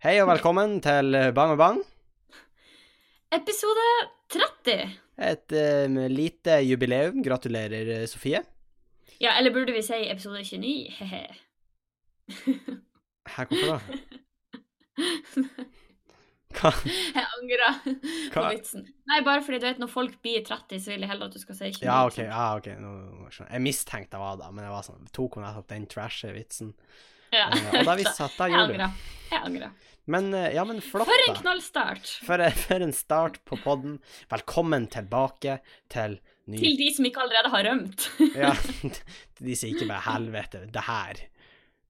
Hei og velkommen til Bang og Bang. Episode 30. Et um, lite jubileum. Gratulerer, eh, Sofie. Ja, eller burde vi si episode 29? He-he. Hæ, hvorfor da? Hva? Jeg angrer på vitsen. Nei, bare fordi du vet, når folk blir 30, så vil jeg heller at du skal si 29. Ja, OK. Ja, okay. nå, jeg. Mistenkte jeg var da, men jeg var sånn, tok hun nettopp den trashe vitsen. Ja. Eh, og da vi satt at da Jeg gjorde du. Jeg angrer. Men eh, ja, men flott, For en knallstart. For, for en start på podden. Velkommen tilbake til ny Til de som ikke allerede har rømt. Ja, til de som ikke bare helvete, det her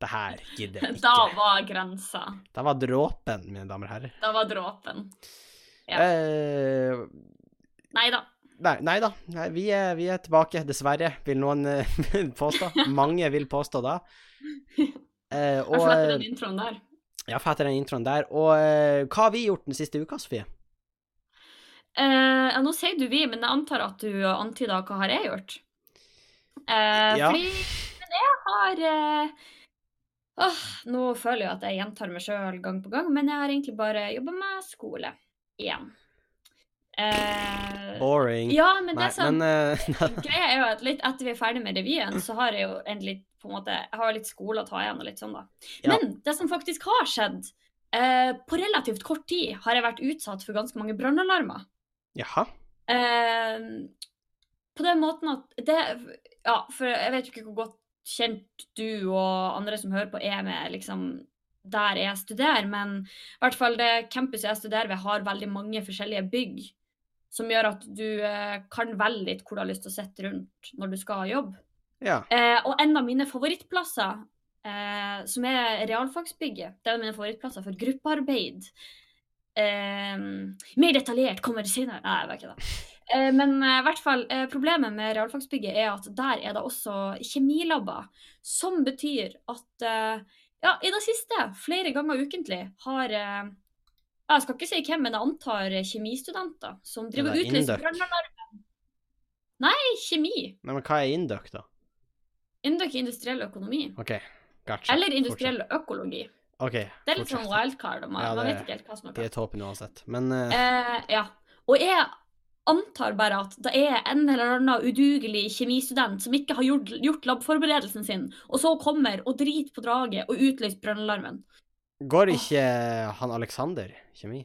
Det her gidder jeg Da var grensa. Da var dråpen, mine damer og herrer. Da var dråpen. Ja. Eh, Nei da. nei, nei da. Nei, vi, er, vi er tilbake, dessverre, vil noen eh, påstå. Mange vil påstå da. Eh, Jeg fatter den eh, introen der. Ja, fatter den introen der. Og eh, hva har vi gjort den siste uka, Sofie? Eh, nå sier du vi, men jeg antar at du antyder hva har jeg gjort. Eh, Ja. Fordi Men jeg har eh, åh, Nå føler jeg at jeg gjentar meg sjøl gang på gang, men jeg har egentlig bare jobba med skole igjen. Eh, Boring. ja, men det nei, er sånn men eh, Greia er jo at litt etter vi er ferdig med revyen, så har jeg jo en litt på en måte, jeg har litt skole å ta igjen og litt sånn, da. Ja. Men det som faktisk har skjedd, eh, på relativt kort tid har jeg vært utsatt for ganske mange brannalarmer. Jaha. Eh, på den måten at det Ja, for jeg vet jo ikke hvor godt kjent du og andre som hører på, er med liksom der jeg studerer, men i hvert fall det campuset jeg studerer ved, har veldig mange forskjellige bygg. Som gjør at du eh, kan velge litt hvor du har lyst til å sitte rundt når du skal jobbe. Ja. Eh, og en av mine favorittplasser, eh, som er realfagsbygget, det er en av mine favorittplasser for gruppearbeid. Eh, mer detaljert kommer det senere. Nei, det var ikke det. Eh, men eh, i hvert fall, eh, problemet med realfagsbygget er at der er det også kjemilabber. Som betyr at ja, i det siste, flere ganger ukentlig, har Jeg skal ikke si hvem, men jeg antar kjemistudenter som driver og utlyser brannalarmen. Nei, kjemi. Nei, men hva er induct, da? Induc er industriell økonomi. OK, gotcha. Eller industriell økologi. Okay, Det er litt sånn wildcard. Man, Ja, man vet ikke helt hva som er De Det er tåpen uansett. Men uh... Eh, ja. Og jeg antar bare at det er en eller annen udugelig kjemistudent som ikke har gjort, gjort labforberedelsen sin, og så kommer og driter på draget og utlyser brannalarmen. går ikke han Alexander kjemi?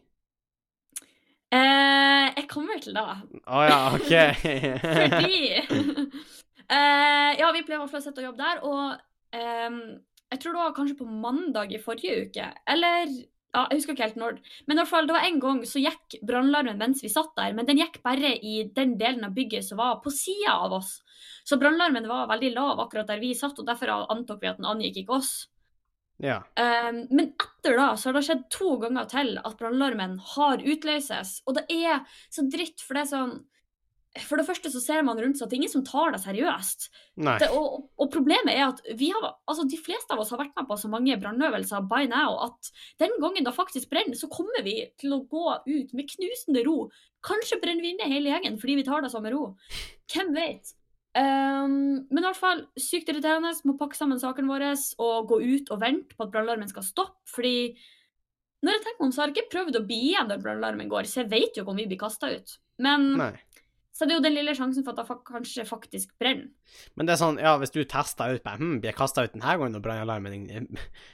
Eh, jeg kommer til det. Å ja, OK. Fordi eh, Ja, vi pleier i hvert fall å sitte og jobbe der, og ehm, jeg tror det var kanskje på mandag i forrige uke, eller ja, jeg husker ikke helt når. Men i hvert fall, det var en gang så gikk brannalarmen mens vi satt der, men den gikk bare i den delen av bygget som var på sida av oss. Så brannalarmen var veldig lav akkurat der vi satt, og derfor antok vi at den angikk ikke oss. ja. Um, men etter da så har det skjedd to ganger til at brannalarmen har utløses. Og det er så dritt, for det er sånn For det første så ser man rundt seg at det er ingen som tar det seriøst. Det, og, og- problemet er at vi har, altså de fleste av oss har vært med på så mange brannøvelser by now at den gangen det faktisk brenner, så kommer vi til å gå ut med knusende ro. Kanskje brenner vi inne hele gjengen fordi vi tar det så med ro. Hvem vet? Um, men i hvert fall sykt irriterende. Må pakke sammen sakene våre og gå ut og vente på at brannalarmen skal stoppe. Fordi når jeg tenker om, så har jeg ikke prøvd å bli igjen når brannalarmen går, så jeg vet jo ikke om vi blir kasta ut. Men Nei. Så det er jo den lille sjansen for at det kanskje faktisk brenner. Men det er sånn, ja, hvis du tester ut bare, hm, blir jeg kasta ut denne gangen og brannalarmen ringer,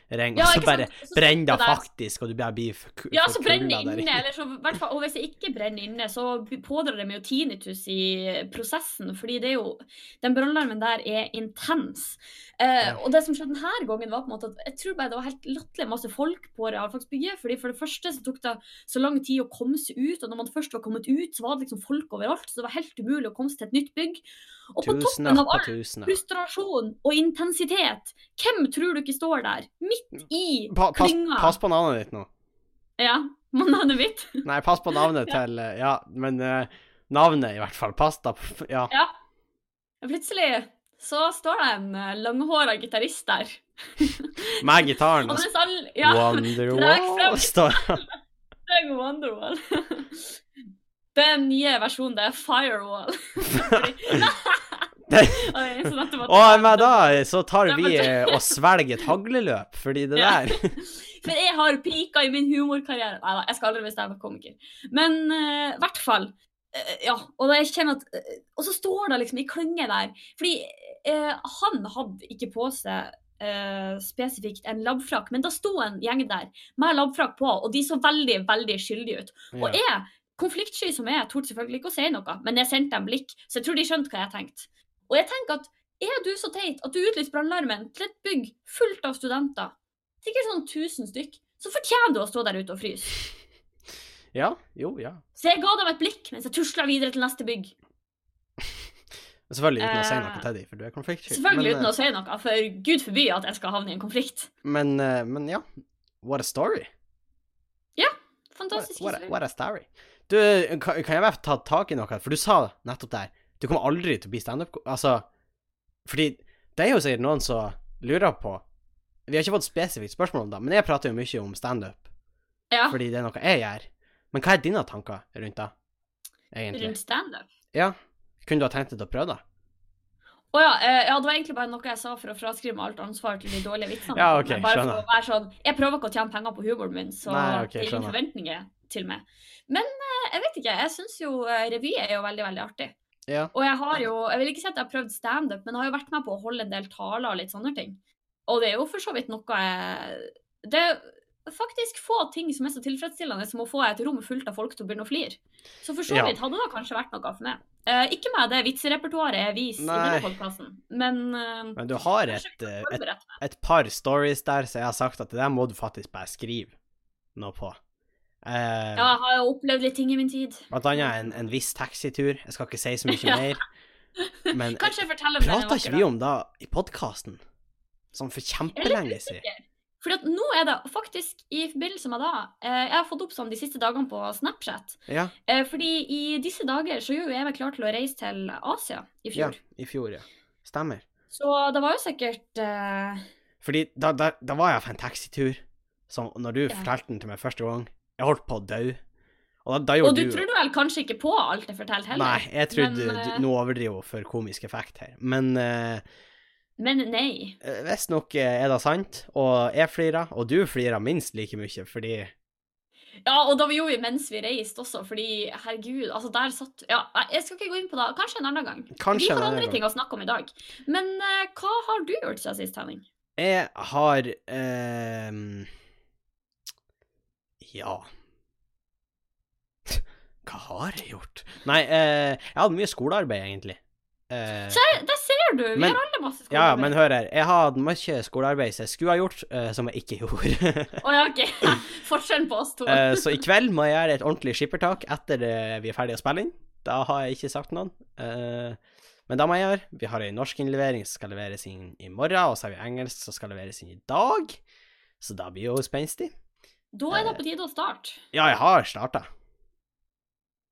Ja, og så bare? Så brenner det faktisk, og du bare blir for Ja, så brenner det inne, eller så, hvert fall, og hvis det ikke brenner inne, så pådrar det meg jo tinnitus i prosessen, fordi det er jo, den brannalarmen der er intens. Eh, og det som skjedde denne gangen var på en måte at jeg tror bare det var helt latterlig masse folk på realfagsbygget, fordi for det første så tok det så lang tid å komme seg ut, og når man først var kommet ut, så var det liksom folk overalt, så det var helt umulig å komme seg til et nytt bygg. Og på Tusener toppen av all tusener. frustrasjon og intensitet, hvem tror du ikke står der, midt i Pa, pass, klynga? pass på navnet ditt nå. Ja, navnet mitt. Nei, pass på navnet til eh, Ja, men uh, navnet i hvert fall. Pass da Ja. Ja. Plutselig så står det en eh, langhåra gitarist der. Med gitaren Og mens alle Ja, Wonderwall står det er Wonderwall. Den nye versjonen, det er Firewall. Og med da så tar vi eh, og svelger et hagleløp, fordi det der For jeg har pika i min humorkarriere. Nei da, jeg skal aldri bestemme standup-komiker. Men i uh, hvert fall. Uh, ja, og da jeg kjenner at uh, Og så står det liksom i klynge der. Fordi eh, han hadde ikke på seg Uh, spesifikt en labfrakk, men da sto en gjeng der med labfrakk på, og de så veldig, veldig skyldige ut. Og jeg, konfliktsky som jeg, torde selvfølgelig ikke å si noe, men jeg sendte dem blikk, så jeg tror de skjønte hva jeg tenkte. Og jeg tenker at er du så teit at du utlyser brannalarmen til et bygg fullt av studenter, sikkert sånn 1000 stykk, så fortjener du å stå der ute og fryse. ja, jo, ja. Så jeg ga dem et blikk mens jeg tusla videre til neste bygg. Selvfølgelig uten å si Eh, noe til dem, for du er konfliktsky. Selvfølgelig men, uten å si noe, for gud forby at jeg skal havne i en konflikt. Men, eh, men ja. What a story. Ja. Fantastisk what, a, what a story. Du, kan, kan jeg bare ta tak i noe? For du sa nettopp der Du kommer aldri til å bli standup Altså, fordi det er jo sikkert noen som lurer på Vi har ikke fått spesifikt spørsmål om det, men jeg prater jo mye om standup Ja, fordi det er noe jeg gjør. Men hva er dine tanker rundt det, egentlig? rundt standup. Ja. Kunne du ha tenkt deg til å prøve det? Å ja, eh, ja, det var egentlig bare noe jeg sa for å fraskrive meg alt ansvar til de dårlige vitsene. Ja, ok, Men bare for å være sånn, Jeg prøver ikke å tjene penger på humoren min, så Nei, okay, det er ingen forventninger til meg. Men eh, jeg vet ikke, jeg syns jo eh, revy er jo veldig, veldig artig. Ja. Og jeg har jo, jeg vil ikke si at jeg har prøvd standup, men jeg har jo vært med på å holde en del taler og litt sånne ting. Og det er jo for så vidt noe jeg Det er faktisk få ting som er så tilfredsstillende som å få et rom fullt av folk til å begynne å flire. Så for så Ja. vidt hadde det kanskje vært noe for meg. Uh, ikke med det vitserepertoaret jeg viser i denne podkasten, men uh, Men du har et, et, et par stories der, så jeg har sagt at det der må du faktisk bare skrive noe på. Eh, Ja, jeg har jo opplevd litt ting i min tid. Blant annet en, en viss taxitur. Jeg skal ikke si så mye mer. Men Kanskje jeg forteller om prata ikke vi om det i podkasten? Sånn for kjempelenge siden. For at nå er det faktisk i forbindelse med det eh, Jeg har fått opp sånn de siste dagene på Snapchat. Ja, Eh, fordi i disse dager så gjør jo jeg meg klar til å reise til Asia i ja, fjor. i fjor, ja. Stemmer. Så det var jo sikkert eh, Fordi da, da, da var jeg på en taxitur, som når du Ja. fortalte den til meg første gang Jeg holdt på å dø. Og da, da Og du du trodde vel kanskje ikke på alt jeg fortalte heller? Nei, jeg trodde men, du, eh, Nå overdriver hun for komisk effekt her. Men uh, Men nei. visstnok er det sant, og jeg flirer, og du flirer minst like mye, fordi Ja, og da vi gjorde vi mens vi reiste også, fordi herregud, altså der satt Ja, jeg skal ikke gå inn på det. Kanskje en annen gang. Kanskje vi har andre gang. ting å snakke om i dag. Men uh, hva har du gjort siden sist, Henning? Jeg har ehm, Ja Hva har jeg gjort? Nei, eh, jeg hadde mye skolearbeid, egentlig. Eh, Se, der ser du! Vi Men- har alle masse skolearbeid. ja, men hør her. Jeg hadde mye skolearbeid som jeg skulle ha gjort, eh, som jeg ikke gjorde. oh, ja, ok. Forskjellen på oss to. Eh, så i kveld må jeg gjøre et ordentlig skippertak etter vi er ferdig å spille inn. Da har jeg ikke sagt noen. Eh, men da må jeg gjøre. Vi har ei norskinnlevering som skal leveres inn i morgen, og så har vi engelsk som skal leveres inn i dag. Så da blir jo spenstig. Da er det på tide å starte. Ja, jeg har starta.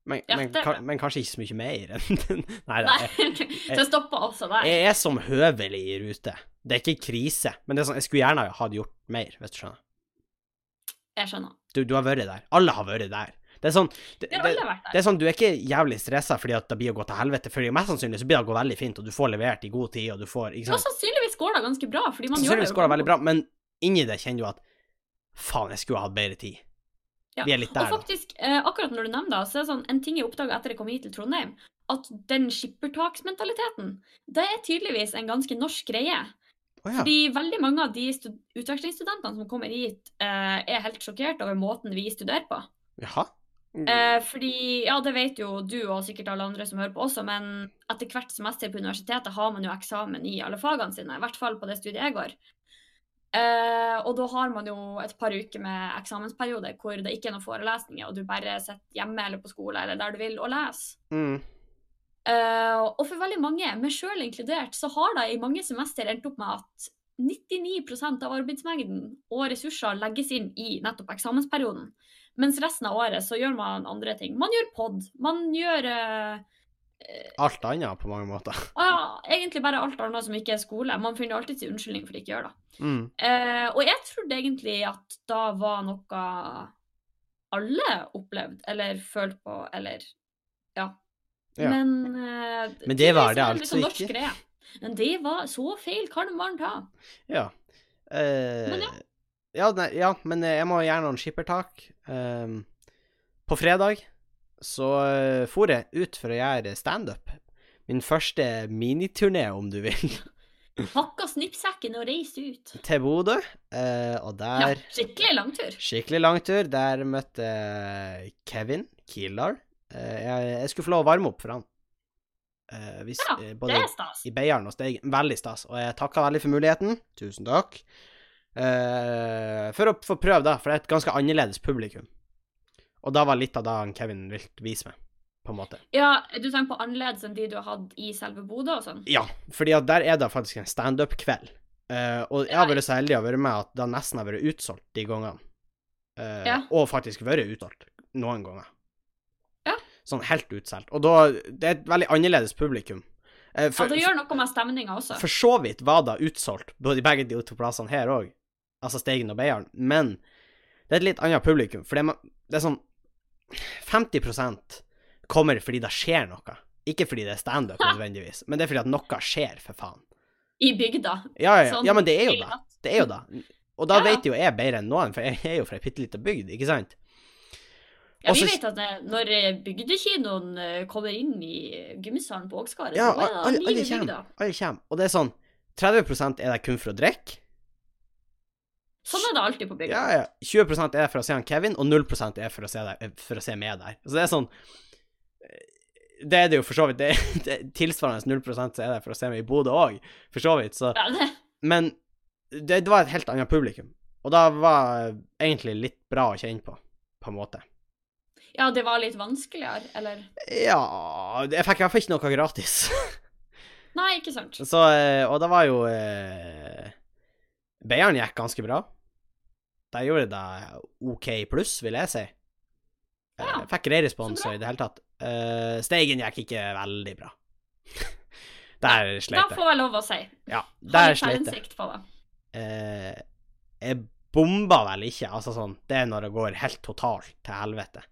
Men, Ja, men, men kanskje ikke så mye mer enn Nei da. Nei, det stopper også der. jeg er som høvelig i rute. Det er ikke krise, men det er sånn, jeg skulle gjerne ha gjort mer, hvis du skjønner. Jeg skjønner. Du, du har vært der. Alle har vært der. Det er sånn det, det, det er sånn, Du er ikke jævlig stressa fordi at det blir å gå til helvete, for mest sannsynlig så blir det å gå veldig fint, og du får levert i god tid, og du får ikke sant? Ja, sannsynligvis går det ganske bra, fordi man gjør det Sannsynligvis går det veldig bra, men inni det kjenner du at faen, jeg skulle ha hatt bedre tid. Ja. Vi er litt der, og faktisk, eh, akkurat når du nevner det, så er det sånn, en ting jeg oppdaga etter jeg kom hit til Trondheim, at den skippertaksmentaliteten, det er tydeligvis en ganske norsk greie. Oh, ja. Fordi veldig mange av de utvekslingsstudentene som kommer hit, eh, er helt sjokkert over måten vi studerer på. Jaha? Eh, fordi, ja, det vet jo du og sikkert alle andre som hører på også, men etter hvert semester på universitetet har man jo eksamen i alle fagene sine, i hvert fall på det studiet jeg går. Eh, og da har man jo et par uker med eksamensperiode hvor det ikke er noen forelesninger, og du bare sitter hjemme eller på skole eller der du vil og leser. Mm. Uh, og for veldig mange, meg sjøl inkludert, så har det i mange semester endt opp med at 99% av arbeidsmengden og ressurser legges inn i nettopp eksamensperioden. Mens resten av året så gjør man andre ting. Man gjør pod. Man gjør eh, Alt annet, på mange måter. ja, egentlig bare alt annet som ikke er skole. Man finner alltid sin unnskyldning for ikke gjør det. Mm. Eh, og jeg trodde egentlig at da var noe alle opplevde, eller følte på, eller ja. Ja. Men, eh, Men det var det er altså liksom ikke. Greie. Men det var så feil kan man ta. Ja. Eh, Men ja. Ja, nei, ja, men eh, jeg må gjerne ha en skippertak. Ehm, på fredag så uh, for jeg ut for å gjøre standup. Min første miniturné, om du vil, Pakka snippsekken og reiste ut. til Bodø. uh, og Ja, skikkelig langtur. Skikkelig langtur. Der møtte Kevin Kildahl. Uh, jeg, jeg skulle få lov å varme opp for han. Uh, hvis, Ja, både Det er stas. i Beiarn og Steigen. Veldig stas. Og jeg takka veldig for muligheten. Tusen takk. Eh, for å få prøve, da, for det er et ganske annerledes publikum. Og da var litt av det Kevin ville vise meg, på en måte. Ja, du tenker på annerledes enn de du har hatt i selve Bodø og sånn? Ja, fordi at der er det faktisk en standup-kveld. Uh, og jeg har vært så heldig å være med at det nesten har vært utsolgt de gangene. Uh, Ja. Og faktisk vært utsolgt noen ganger. Ja. Sånn helt utsolgt. Og da Det er et veldig annerledes publikum. Uh, for, Ja, det gjør noe med stemninga også. for så vidt var det utsolgt, både i begge de to plassene her òg, altså Steigen og Beiarn, men det er et litt annet publikum, for det er, det er sånn 50% kommer fordi det skjer noe. Ikke fordi det er standup nødvendigvis, men det er fordi at noe skjer, for faen. I bygda. Ja, ja, ja. ja, men det er jo det. Det er jo det. Og da Ja, vet jo jeg bedre enn noen, for jeg er jo fra ei bitte lita bygd, ikke sant? Ja, vi Også- vet at det, når eh, bygdekinoen eh, kommer inn i gymsalen på Ågskaret, Ja, så er det liv i kommer. bygda. Alle kommer. Og det er sånn 30 er det kun for å drikke. Sånn er det alltid på bygda. Ja, ja. 20% er for å se han Kevin, og 0% er for å se, deg, for å se meg der. Så det er sånn Det er det jo for så vidt. Det, det, tilsvarende 0 så er det for å se meg i Bodø òg, for så vidt. Så Ja, det, Men det, det var et helt annet publikum. Og da var egentlig litt bra å kjenne på, på en måte. ja, det var litt vanskeligere, eller? Ja Jeg fikk i hvert fall ikke noe gratis. Nei, ikke sant. Så eh, Og det var jo eh, Beiarn gikk ganske bra. De gjorde det OK pluss, vil jeg si. Eh, Ja, fikk grei respons i det hele tatt. Uh, Steigen gikk ikke veldig bra. Der Da sleit jeg. får jeg lov å si. Ja, der sleit jeg. Eh, jeg bomba vel ikke, altså sånn Det er når det går helt totalt til helvete.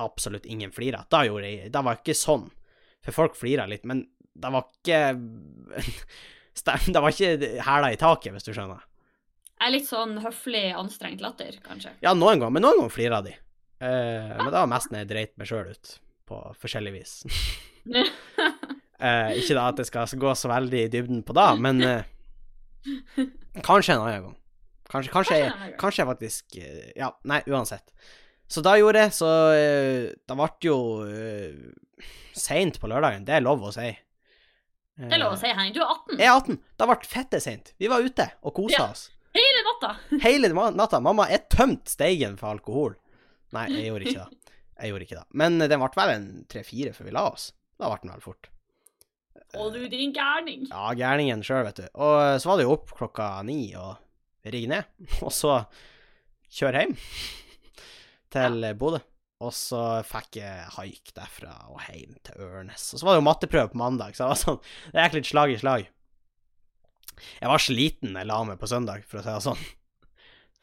Absolutt ingen flirer. Da gjorde jeg Det var ikke sånn. For folk flira litt, men det var ikke Det var ikke hæla i taket, hvis du skjønner. Jeg er litt sånn høflig, anstrengt latter, kanskje. Ja, noen ganger, men noen ganger flirer de. Eh, men da mest når jeg dreit meg sjøl ut, på forskjellig vis. Eh, ikke da at det skal gå så veldig i dybden på det, men eh, kanskje en annen gang. Kanskje, kanskje, Kanskje jeg, kanskje jeg faktisk eh, Ja, nei, uansett. Så da gjorde jeg, så eh, Det ble jo uh, seint på lørdagen, det er lov å si. Det er lov å si, Henning. Du er 18. Jeg er 18. Det ble fette seint. Vi var ute og kosa Ja. oss. Hele natta. Hele natta. Mamma, jeg tømte steigen for alkohol. Nei, jeg gjorde ikke det. Jeg gjorde ikke det. Men den ble vel en tre-fire før vi la oss. Da ble den vel fort. Å, du din gærning. Ja, gærningen sjøl, vet du. Og så var det jo opp klokka ni og rigge ned, og så kjøre hjem til Bodø. Og så fikk jeg haik derfra og hjem til Ørnes. Og så var det jo matteprøve på mandag, så det var sånn Det gikk litt slag i slag. Jeg var sliten jeg la meg på søndag, for å si det sånn.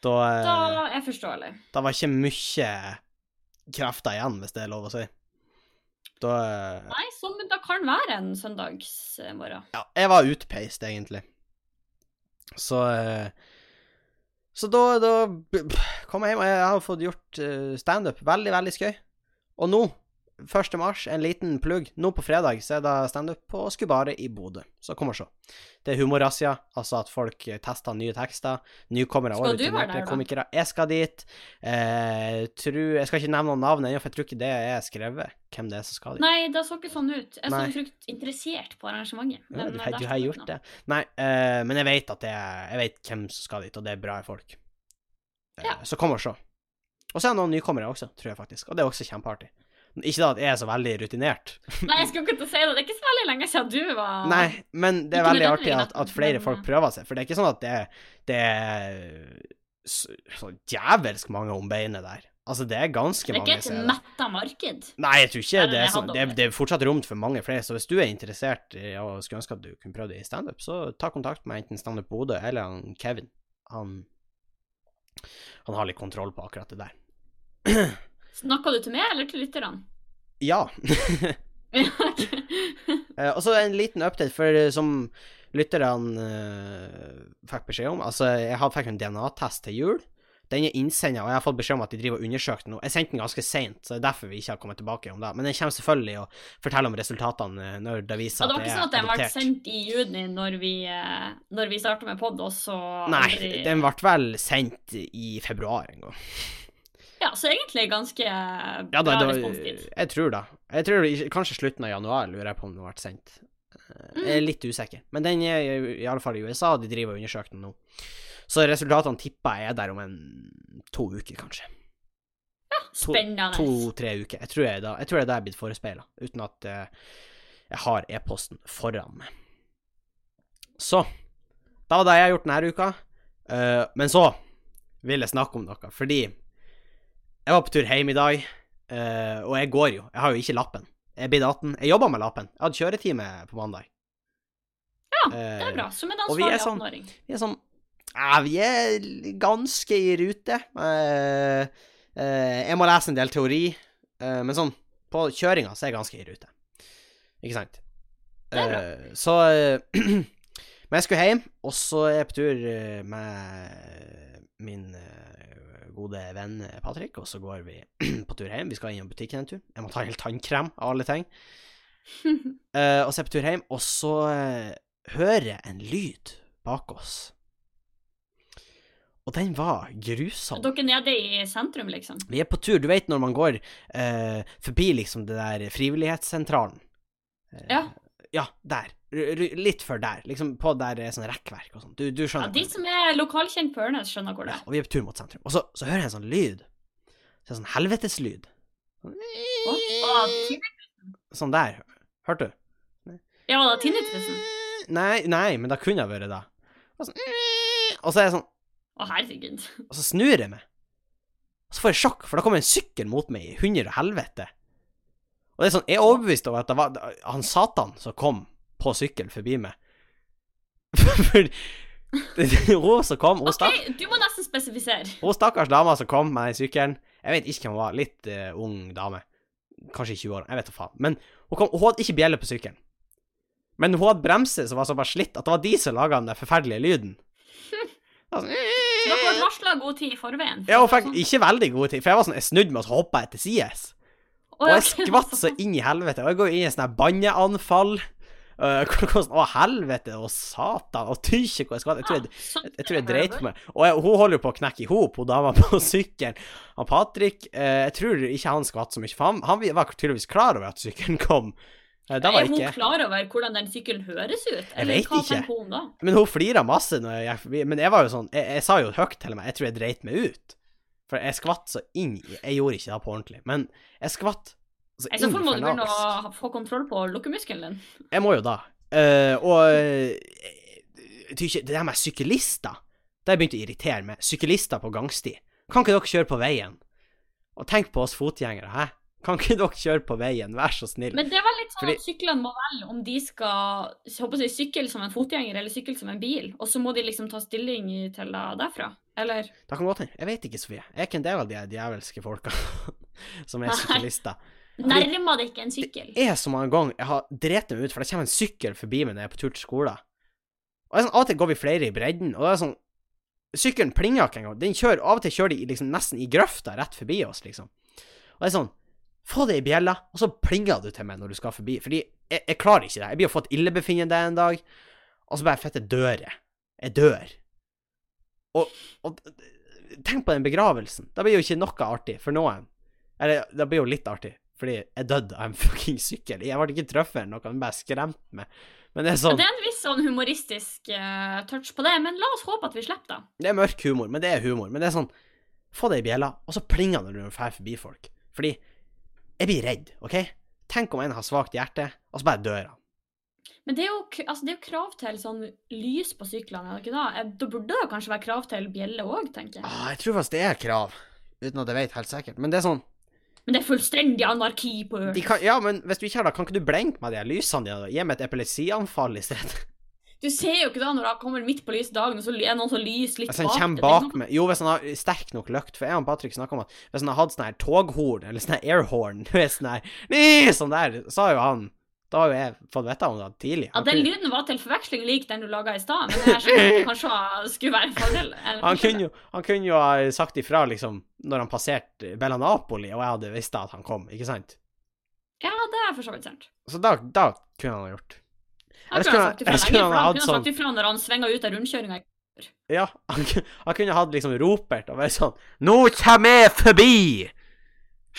Da, eh, Da er forståelig. da var ikke mye krefter igjen, hvis det er lov å si. Da eh, Nei, som da kan være en søndagsmorgen. Ja, jeg var utpeist, egentlig. Så eh, Så da, da kom jeg hjem, og jeg har fått gjort standup. Veldig, veldig skøy. Og nå, 1. mars, en liten plugg. Nå på fredag så er det standup på Skubaret i Bodø. Så kom og se. Det er humorrazzia, altså at folk eh, tester nye tekster. Nykommere og du rutinerte komikere. Jeg skal dit. Eh, tru, jeg skal ikke nevne noen navn ennå, for jeg tror ikke det er skrevet, hvem det er som skal dit. Nei, det så ikke sånn ut. Jeg så frukt interessert på arrangementet. Ja, men, du, eh, har- du har gjort det. Nei, eh, men jeg vet at det er Jeg vet hvem som skal dit, og det er bra folk. Eh, Ja. Så kom og se. Og så er det noen nykommere også, tror jeg faktisk. Og det er også kjempeartig. Ikke da at jeg er så veldig rutinert. Nei, jeg skulle ikke til å si det. Det er ikke så veldig lenge siden du var Nei, men det er veldig artig at, at flere folk eh, prøver seg. For det er ikke sånn at det, det er så, så djevelsk mange om beinet der. Altså, det er ganske mange Det er ikke et steder. metta marked. Nei, jeg tror ikke det det er, sånn, det, er, det er fortsatt rom for mange flere. Så hvis du er interessert i og skulle ønske at du kunne prøve det i standup, så ta kontakt med enten Standup Bodø eller han Kevin. Han, han har litt kontroll på akkurat det der. Snakka du til meg eller til lytterne? Ja. Eh, og så en liten update, for eh, som lytterne eh, fikk beskjed om Altså, jeg fikk en DNA-test til jul. Den er innsendt, og jeg har fått beskjed om at de driver og undersøker den. Jeg sendte den ganske seint, så det er derfor vi ikke har kommet tilbake om det. Men jeg kommer selvfølgelig å fortelle om resultatene når det viser at det var ikke sånn at den er ble sendt i juni når vi, når vi starta med pod, og så Nei, den ble vel sendt i februar en gang. Ja, så egentlig ganske Ja, bra da, responstid. jeg tror det. Jeg tror det, Kanskje slutten av januar, lurer jeg på om den ble sendt. Mm. Jeg er litt usikker. Men den er i alle fall i USA, og de driver og undersøker den nå. Så resultatene tipper jeg er der om en to uker, kanskje. Ja, Spennende. To-tre uker. Jeg tror, jeg, da, jeg tror det er det jeg er blitt forespeila, uten at uh, jeg har e-posten foran meg. Så Da var det jeg har gjort denne uka. Uh, men så vil jeg snakke om noe, fordi jeg var på tur hjem i dag, eh, og jeg går jo. Jeg har jo ikke lappen. Jeg blitt 18. Jeg jobba med lappen. Jeg hadde kjøretime på mandag. Ja, Eh, Det er bra. Som en ansvarlig sånn- 18-åring. Vi er sånn Ja, vi er ganske i rute. Eh, eh, jeg må lese en del teori, eh, men sånn på kjøringa så er jeg ganske i rute. Ikke sant? Det er bra. Eh, så eh, Men jeg skulle hjem, og så er jeg på tur eh, med min eh, gode venn Patrick, og så går vi på tur hjem. Vi skal innom butikken en tur. Jeg må ta helt tannkrem av alle ting. uh, og så er jeg på tur hjem, og så uh, hører jeg en lyd bak oss. Og den var grusom. Dere er nede i sentrum, liksom? Vi er på tur, du vet når man går uh, forbi liksom det der frivillighetssentralen. Eh, Ja. Ja, der. Litt før der. Liksom på der er sånn rekkverk og sånn. Du, du Ja, de som er lokalkjent på Ørnes, skjønner hvor det ja, er. og vi er på tur mot sentrum. Og så, så hører jeg en sånn lyd. Så det er sånn helveteslyd. Å, Sånn der. Hørte du? Ja, var det tinnitusen? Nei, nei, men det kunne ha vært det. Og, sånn, og så er jeg sånn Å, herregud. Og så snur jeg meg. Og så får jeg sjokk, for da kommer en sykkel mot meg i hundre og helvete. Og det er sånn, jeg er overbevist over at det var han satan som kom på sykkel forbi meg. Hun som kom, hun, stakk, du må nesten spesifisere. hun stakkars dama som kom med den sykkelen Jeg vet ikke hvem hun var, litt uh, ung dame. Kanskje i 20-åra, jeg vet da faen. Men hun, kom, hun hadde ikke bjelle på sykkelen. Men hun hadde bremser som var såpass slitt at det var de som laga den forferdelige lyden. Sånn, Så dere ble varsla god tid i forveien? Ja, hun fikk ikke veldig god tid, for jeg var sånn, jeg snudde meg og hoppa etter sides. Og jeg skvatt så inn i helvete, og jeg går inn i en sånn her banneanfall. Uh, å, helvete, og satan, og tykje hvor jeg skal Jeg tror jeg, Ja, jeg, jeg, tror jeg sånn dreit meg. Og jeg, hun holder jo på å knekke i hop, hun dama på sykkelen. Han Patrick, uh, jeg tror ikke han skvatt så mye, for han, han var tydeligvis klar over at sykkelen kom. Uh, det var Er hun ikke klar over hvordan den sykkelen høres ut? Eller vet hva ikke. tenker hun da? Men hun flira masse når jeg gikk forbi. Men jeg var jo sånn, jeg, jeg sa jo høyt til meg, jeg tror jeg dreit meg ut. For jeg skvatt så inn i Jeg gjorde ikke det på ordentlig, men jeg skvatt så I så fall må du begynne å få kontroll på lukkemuskelen din. Jeg må jo da. Uh, og eh, jeg det der med syklister, det har jeg begynt å irritere meg. Syklister på gangsti. Kan ikke dere kjøre på veien? Og tenk på oss fotgjengere, hæ? Kan ikke dere kjøre på veien, vær så snill? Men det er vel litt sånn Fordi- at syklene må velge om de skal jeg håper jeg, sykle som en fotgjenger eller sykle som en bil, og så må de liksom ta stilling til det derfra. Eller Det kan godt hende. Jeg vet ikke, Sofie. Jeg er ikke en del av de djevelske folka som er syklister. Nærmer det ikke en sykkel? Det er så mange ganger jeg har drept meg ut, for det kommer en sykkel forbi meg når jeg er på tur til skolen. Og sånn, Av og til går vi flere i bredden, og det er sånn Sykkelen plinger ikke engang. Den kjører, Av og til kjører de liksom nesten i grøfta rett forbi oss, liksom. Og det er sånn Få det i bjella, og så plinger du til meg når du skal forbi. Fordi jeg, jeg klarer ikke det. Jeg blir å få et illebefinnende en dag, og så bare fette dør jeg. Jeg dør. Og, og tenk på den begravelsen. Da blir jo ikke noe artig for noen. Eller, det blir jo litt artig, fordi jeg døde av en fucking sykkel. Jeg ble ikke truffet eller noe, han bare skremte meg. Men det er sånn Det er en viss sånn humoristisk uh, touch på det, men la oss håpe at vi slipper det. Det er mørk humor, men det er humor. Men det er sånn Få det i bjella, og så plinger det når du drar forbi folk. Fordi jeg blir redd, OK? Tenk om en har svakt hjerte, og så bare dør han. Men det er jo, altså, det er jo krav til sånn lys på syklene, er det ikke da? Eh, Da burde det kanskje være krav til bjelle òg, tenker jeg. Ah, jeg tror faktisk det er krav, uten at jeg vet helt sikkert. Men det er sånn Men det er fullstendig anarki på de kan, Ja, men hvis du ikke har det, kan ikke du blenke med de lysene dine? Gi meg et epilepsianfall i stedet. Du ser jo ikke da når han kommer midt på lyse dagen, og så er det noen som lyser litt Hvis han bak bak meg Jo, hvis han har sterk nok løkt, for jeg og Patrick snakka om at hvis han hatt sånn her toghorn, eller sånn her airhorn, sånn her Sånn der, har jo han Da har jo jeg fått vite om det tidlig. Ja, Den lyden var til forveksling lik den du laga i stad, men det kanskje skulle være en fordel. Han kunne, jo, han kunne jo ha sagt ifra liksom når han passerte Bella Napoli, og jeg hadde visst at han kom, ikke sant? Ja, det er for så vidt sant. Så da, da kunne han ha gjort. Han kunne ha sagt ifra eller lenge, han for han kunne ha sagt sånn- ifra når han svinga ut av rundkjøringa. Ja, han, han kunne hatt liksom ropert og vært sånn Nå kjem jeg forbi!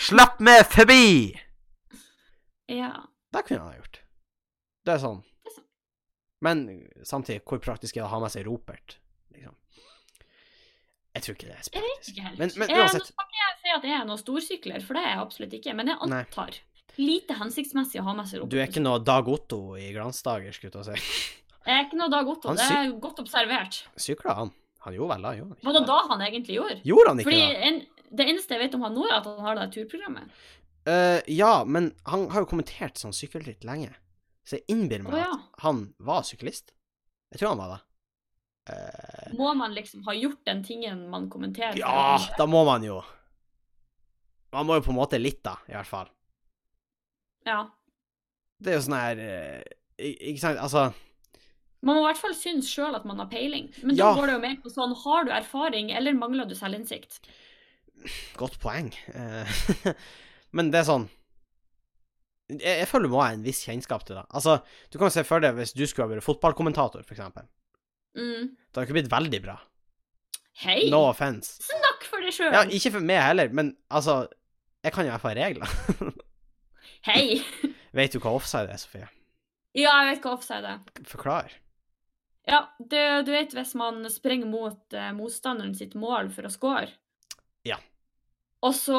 Slapp meg forbi! Ja. Det kunne han ha gjort. Det er sånn. Det. Men samtidig, hvor praktisk er det å ha med seg ropert? Liksom. Jeg tror ikke det er så Jeg vet ikke helt. Men, men uansett. Nå kan skal jeg si at jeg er noen storsykler, for det er jeg absolutt ikke. Men jeg Nei. antar. Lite hensiktsmessig å ha med seg Du er ikke noe Dag Otto i glansdager, skulle jeg si. Jeg er ikke noe Dag Otto. Det er godt observert. Sykla han? Han gjorde vel det, gjorde han Hva da ikke? da han egentlig gjorde? Gjorde han ikke Fordi det? en, det eneste jeg vet om han nå, er at han har det turprogrammet. Eh, ja, men han har jo kommentert sånn sykkelritt lenge, så jeg innbiller meg oh, ja. at han var syklist. Jeg tror han var det. Uh, Må man liksom ha gjort den tingen man kommenterer? ja, da må man jo Man må jo på en måte litt, da, i hvert fall. ja. Det er jo sånn her uh, Ikke sant, altså Man må i hvert fall synes sjøl at man har peiling. Men Ja. da går det jo mer på sånn Har du erfaring, eller mangler du selvinnsikt? Godt poeng. Eh, men det er sånn jeg, jeg føler du må ha en viss kjennskap til det. Altså, du kan se for deg hvis du skulle ha vært fotballkommentator, for eksempel. Mm. Det hadde ikke blitt veldig bra. Hei! No offense. Snakk for deg sjøl! Ja, ikke for meg heller, men altså Jeg kan jo i hvert fall regler. Hei! Vet du hva offside er, Sofie? Ja, jeg vet hva offside er. Forklar. Ja, det, du vet hvis man springer mot eh, motstanderen sitt mål for å score, Ja. Og så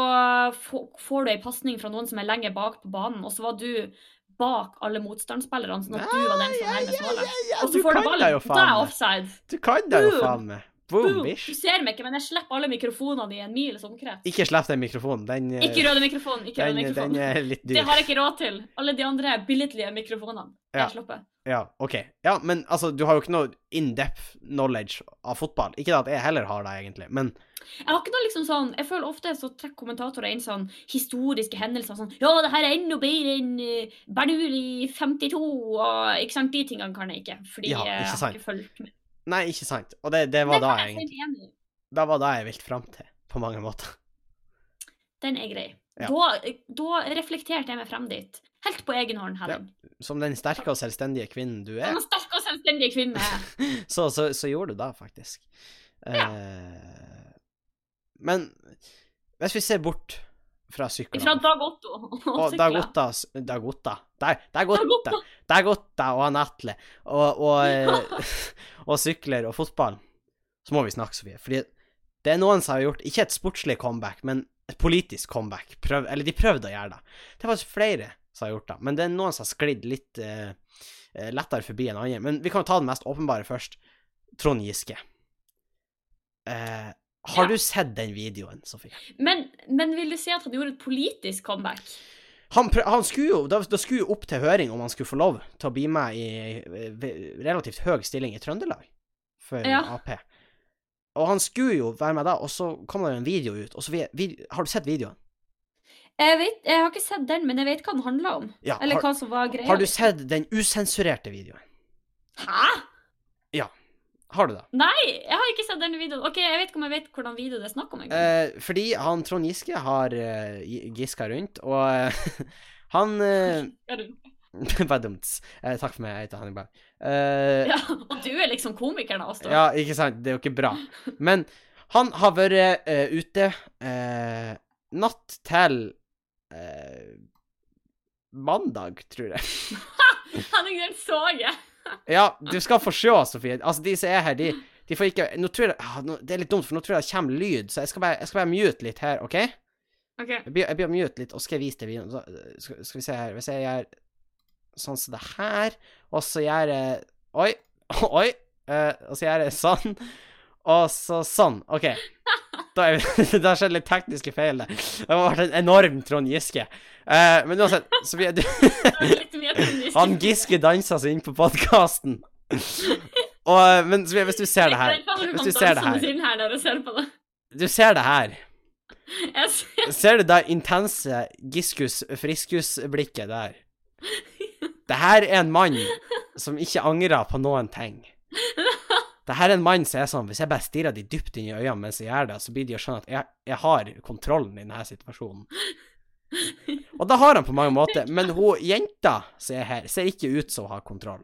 får du ei pasning fra noen som er lenger bak på banen, og så var du bak alle motstandsspillerne, sånn at du var den som var nærmest målet. Og så får du ballen. Da er offside. Du kan deg jo faen meg. Boom, bish. Du ser meg ikke, men jeg slipper alle mikrofonene i en mils omkrets. Ikke slipp den mikrofonen. Den, eh, Ikke røde mikrofon. Ikke røde den, mikrofon. den er litt Det har jeg ikke råd til. Alle de andre billedlige mikrofonene. Ja. Jeg slipper. Ja, OK. Ja, men altså, du har jo ikke noe in depth knowledge av fotball. Ikke det at jeg heller har det, egentlig, men Jeg har ikke noe liksom sånn Jeg føler ofte så trekker kommentatorer inn sånn historiske hendelser. Sånn 'Ja, det her er enda bedre enn Bernoulli Bernur i 52', og ikke sant, de tingene kan jeg ikke. Fordi Ja, ikke jeg har ikke fulgt med. Nei, ikke sant. Og det, det var det da jeg egentlig Det var. Da jeg ville fram til, på mange måter. Den er grei. Ja. Da, da reflekterte jeg meg frem dit. Helt på egen hånd, Henning. Som den sterke og selvstendige kvinnen du er, Som den sterke og selvstendig kvinne. så, så, så gjorde du det, faktisk. Ja. Eh, men hvis vi ser bort fra Fra Dag Otto og sykler. Dag Otta s- Dag Otta Dag Dag Otta. Dag Otta og han Atle og, og, eh, og sykler og fotball, så må vi snakke, Sofie. Fordi det er noen som har gjort ikke et sportslig comeback, men et politisk comeback. Prøv, eller de prøvde å gjøre det. Det er faktisk flere som har gjort det, men det er noen som har sklidd litt eh, eh, lettere forbi enn andre. Men vi kan jo ta den mest åpenbare først. Trond Giske. Eh, har Ja. du sett den videoen, Sofie? Men, men vil du si at han gjorde et politisk comeback? Han, han skulle jo, da, da skulle jo opp til høring om han skulle få lov til å bli med i eh, relativt høy stilling i Trøndelag for Ja. Ap. Og han skulle jo være med da, og så kom det en video ut. Og så vi, vi, har du sett videoen? Jeg, vet, jeg har ikke sett den, men jeg vet hva den handler om. Ja, Eller har, hva som var greia. har du sett den usensurerte videoen? Hæ? Ja. Har du det? Nei, jeg har ikke sett den videoen. Ok, Jeg vet ikke om jeg vet hvordan video det er snakk om. Eh, fordi han Trond Giske har uh, giska rundt, og uh, han uh, Bare dumt. Eh, takk for meg, jeg heter Berg. Eh, ja, og du er liksom komikeren av oss, da. Ja, ikke sant. Det er jo ikke bra. Men han har vært eh, ute eh, natt til eh, mandag, tror jeg. Henning, den så jeg. Ja, du skal få se, Sofie. Altså, de som er her, de, de får ikke Nå tror jeg ah, nå, Det er litt dumt, for nå tror jeg det kommer lyd, så jeg skal bare, jeg skal bare mute litt her, OK? Ok. Jeg blir, jeg blir mute litt, og skal jeg vise deg videoen. Så, eh, skal, skal vi se her Hvis jeg gjør sånn som det her, og så gjør jeg Oi. Oi. eh, og så gjør jeg sånn. Og så sånn. OK. Da det har skjedd litt tekniske feil Det Det har vært en enorm Trond Giske. Uh, men uansett, så vi, du. Han Giske dansa seg inn på podkasten. Og eh, Men hvis du ser det her Hvis du ser det her. Du ser det her. Ser, Ser du det intense Giskus Friskus-blikket der? Det her er en mann som ikke angrer på noen ting. Det her er en mann som er sånn Hvis jeg bare stirrer de dypt inn i øynene mens jeg gjør det, så blir de å skjønne at jeg, jeg har kontrollen i denne situasjonen. Og det har han på mange måter, men hun jenta som er her, ser ikke ut som hun har kontroll.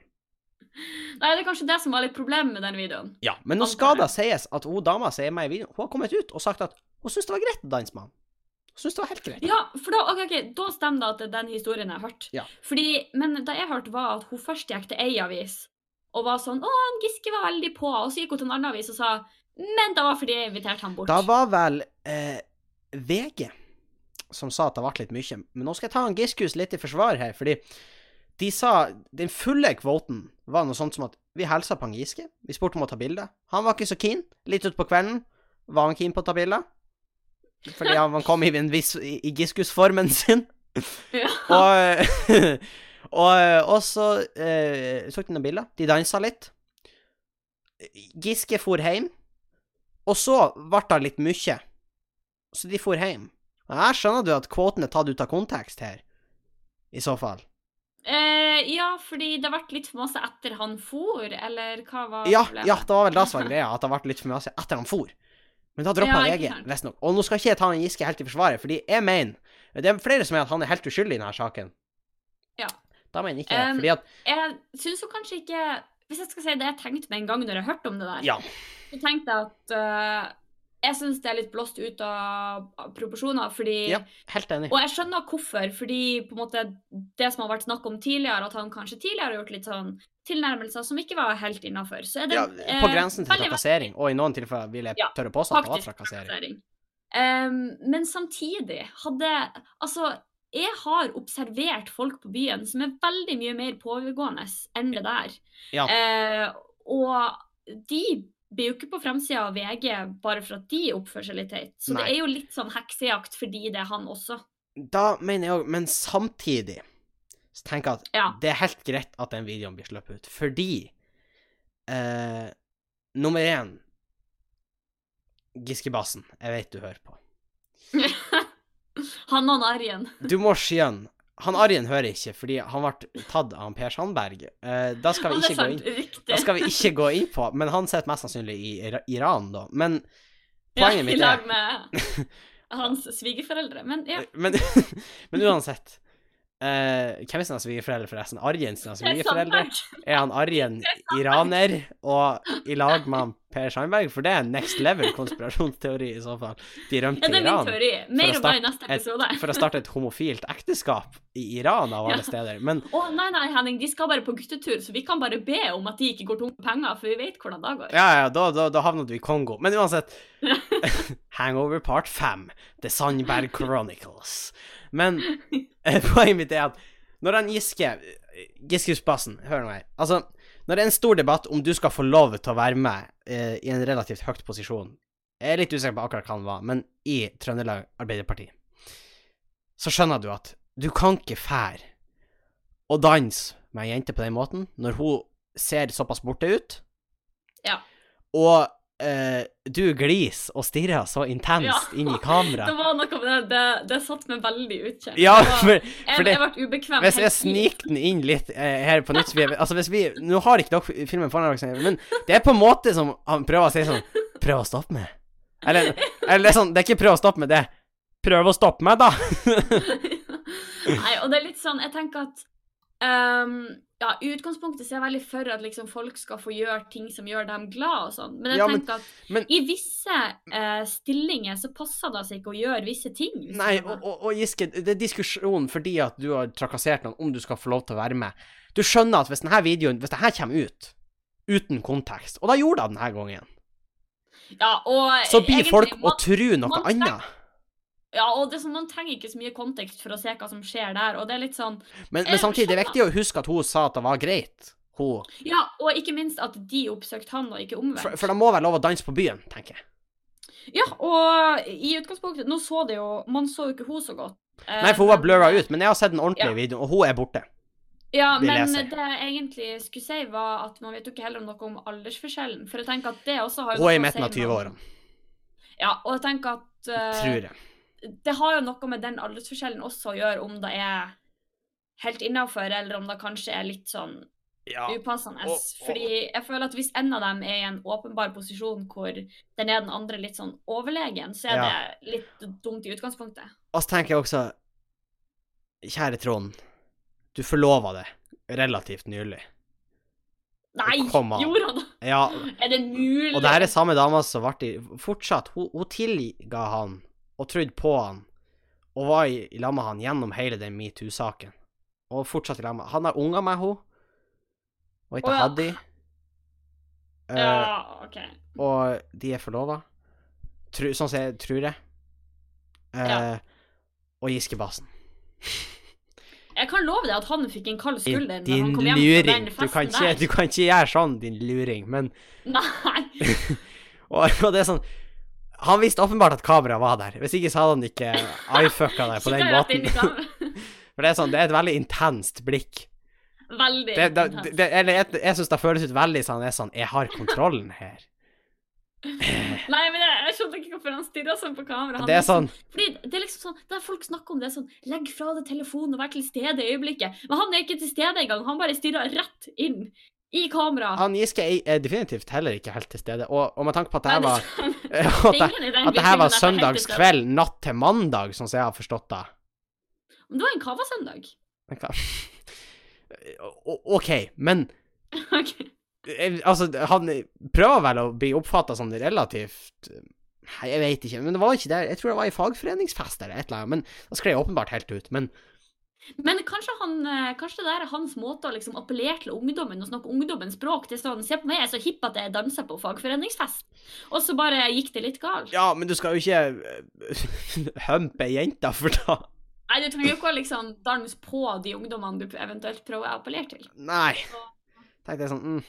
Nei, det er kanskje det som var litt problemet med den videoen. Ja, men nå skal det sies at hun dama som er med i videoen, hun har kommet ut og sagt at hun syns det var greit å danse med han. Hun syns det var helt greit. Ja, for da, okay, okay, da stemmer det at det er den historien jeg har hørt. Ja. Fordi, men det jeg hørte, var at hun først gikk til ei avis og var sånn 'Å, han Giske var veldig på', og så gikk hun til en annen avis og sa 'Men det var fordi jeg inviterte han bort'. Da var vel eh, VG som sa at det ble litt mye. Men nå skal jeg ta han giskehus litt i forsvar her, fordi de sa Den fulle kvoten var noe sånt som at vi hilsa på han Giske. Vi spurte om å ta bilde. Han var ikke så keen. Litt utpå kvelden var han keen på å ta bilder. Fordi han kom i en i, i Giskus-formen sin. Ja. Og, og, og så eh, tok de noen bilder. De dansa litt. Giske for hjem. Og så ble det litt mye. Så de for hjem. Her skjønner du at kvoten er tatt ut av kontekst her. I så fall. Eh, ja, fordi det ble litt for masse etter han for, eller hva var Ja, problemet? ja, det var vel det som var greia, at det ble litt for masse etter han for. Men da droppa Ja, VG, visstnok. Og nå skal ikke jeg ta han Giske helt i forsvaret, fordi jeg mener Det er flere som mener at han er helt uskyldig i denne saken. Da mener ikke jeg, Um, fordi at Jeg syns jo kanskje ikke Hvis jeg skal si det jeg tenkte med en gang når jeg hørte om det der, Ja. så tenkte jeg at uh, jeg syns det er litt blåst ut av proporsjoner, fordi Ja, helt enig. Og jeg skjønner hvorfor, fordi på en måte det som har vært snakk om tidligere, at han kanskje tidligere har gjort litt sånn tilnærmelser som ikke var helt innafor. Så er det Ja, eh, på grensen til trakassering, og i noen tilfeller vil jeg Ja, tørre påstå at det var trakassering. trakassering. Um, men samtidig hadde Altså, jeg har observert folk på byen som er veldig mye mer pågående enn det der. Ja. Eh, og de blir jo ikke på fremsida av VG bare for at de oppfører seg litt teit. Så Nei. det er jo litt sånn heksejakt fordi det er han også. Da mener jeg òg, men samtidig så tenker jeg at Ja. det er helt greit at den videoen blir sluppet ut, fordi eh, Nummer én giskebasen, jeg vet du hører på. han og Arjen. Du må skjønne Han Arjen hører ikke, fordi han ble tatt av Per Sandberg. Eh, da skal vi ikke gå sant. Da skal vi ikke gå inn på, men han sitter mest sannsynlig i Iran, da. Men Ja, poenget I mitt lag er med hans svigerforeldre. Men ja. men, men uansett eh, Hvem er sine svigerforeldre, forresten? Arjen sine svigerforeldre? Er han Arjen iraner og i lag med han Per Sandberg? For det er next level konspirasjonsteori i så fall. De rømte til Iran. Å starte et- for å starte et homofilt ekteskap i Iran, av alle Ja. steder. Men Å nei, nei, Henning, de skal bare på guttetur, så vi kan bare be om at de ikke går tom for penger, for vi vet hvordan det går. ja, ja, da, da, da havner du i Kongo. Men uansett Hangover part 5. The Sandberg Chronicles. Men eh, poenget mitt er at når han Giske Giskehusbassen, hør nå her. Altså, når det er en stor debatt om du skal få lov til å være med eh, i en relativt høyt posisjon Jeg er litt usikker på akkurat hva han var, men i Trøndelag Arbeiderparti, så skjønner du at du kan ikke fære og danse med ei jente på den måten når hun ser såpass borte ut. Ja. Og eh, du gliser og stirrer så intenst Ja. inn i Det kamera. var noe med det, det, det satt meg veldig utkjent. Ja, Det var- jeg, det, jeg ble ubekvem. hvis jeg sniker den inn litt uh, her på nytt så vi, Altså, hvis vi Nå har ikke dere filmen foran dere, men det er på en måte som han prøver å si sånn Prøv å stoppe meg. Eller, eller det er sånn Det er ikke prøv å stoppe meg, det Prøv å stoppe meg, da. Nei, og det er litt sånn Jeg tenker at ehm, Ja, i utgangspunktet så er jeg veldig for at liksom folk skal få gjøre ting som gjør dem glad og sånn, men jeg Ja, men- at men- i visse uh, stillinger så passer det seg ikke å gjøre visse ting. Nei, og, og, og Giske, det er diskusjon fordi at du har trakassert noen om du skal få lov til å være med. Du skjønner at hvis denne videoen Hvis denne kommer ut uten kontekst, og da gjorde det denne gangen, ja, og så blir folk å tro noe annet. Ja, og det er sånn, Man trenger ikke så mye kontekst for å se hva som skjer der. og det er litt sånn, Men, men samtidig det er viktig å huske at hun sa at det var greit. Hun. ja, Og ikke minst at de oppsøkte han, og ikke omvendt. For, for det må være lov å danse på byen, tenker jeg. Ja, og i utgangspunktet Nå så det jo Man så jo ikke hun så godt. Eh, Nei, for hun var blurra ut, men jeg har sett den ordentlige Ja. videoen, og hun er borte. Ja, vil men leser. det jeg egentlig skulle si, var at man vet jo ikke heller noe om aldersforskjellen. For jeg tenker at det også har jo Hun er i midten av si med- 20-årene, Ja, og jeg tenker at uh, tror jeg. Det har jo noe med den aldersforskjellen også å gjøre, om det er helt innafor, eller om det kanskje er litt sånn Ja. upassende. og- og- Fordi jeg føler at hvis en av dem er i en åpenbar posisjon hvor den er den andre litt sånn overlegen, så er Ja. det litt dumt i utgangspunktet. Og så tenker jeg også Kjære Trond, du forlova det relativt nylig. Nei, gjorde han det? Ja, Er det mulig? og det her er samme dama som ble i Fortsatt, hun, hun tilga han og trodde på han, og var i, i lag med han gjennom hele den metoo-saken. Og fortsatt i lag med Han har unger med henne. og heter oh, ja. Haddy. Uh, Ja, OK. Og de er forlova. Sånn som jeg tror jeg. Uh, Ja. Og Giskebassen. Jeg kan love deg at han fikk en kald Din, skulder når din han kom hjem luring. Du kan, ikke, du kan ikke gjøre sånn, din luring, men Nei. og, og det er sånn Han visste åpenbart at kameraet var der. Hvis ikke så hadde han ikke ifucka deg på den måten. For det er sånn, det er et veldig intenst blikk. Veldig. Det, det, intenst. det, eller jeg, jeg syns det føles ut veldig sånn, er sånn Jeg har kontrollen her. Nei, men jeg, jeg skjønner ikke hvorfor han stirra sånn på kamera. Han Det er sånn Fordi det er liksom sånn, Der folk snakker om det er sånn Legg fra deg telefonen og vær til stede i øyeblikket. Men han er ikke til stede engang. Han bare stirrer rett inn i kamera. Han Giske er, definitivt heller ikke helt til stede, og, og med tanke på at det her var at det, at det her var søndagskveld, natt til mandag, sånn som jeg har forstått det. Men det var en kava-søndag. OK, men Ok. eh, Altså, han prøver vel å bli oppfatta som relativt jeg vet ikke, men det var ikke der. Jeg tror det var i fagforeningsfest eller et eller annet, men da skled jeg åpenbart helt ut. Men Men kanskje, han, eh, kanskje det der er hans måte å liksom appellere til ungdommen og snakke ungdommens språk. Er sånn, Se på meg, jeg er så hipp at jeg danser på fagforeningsfest. Og så bare gikk det litt galt. ja, men du skal jo ikke eh, humpe ei jente for da. Nei, du trenger jo ikke å liksom danse på de ungdommene du eventuelt prøver å appellere til. Nei. Tenkte jeg sånn mm,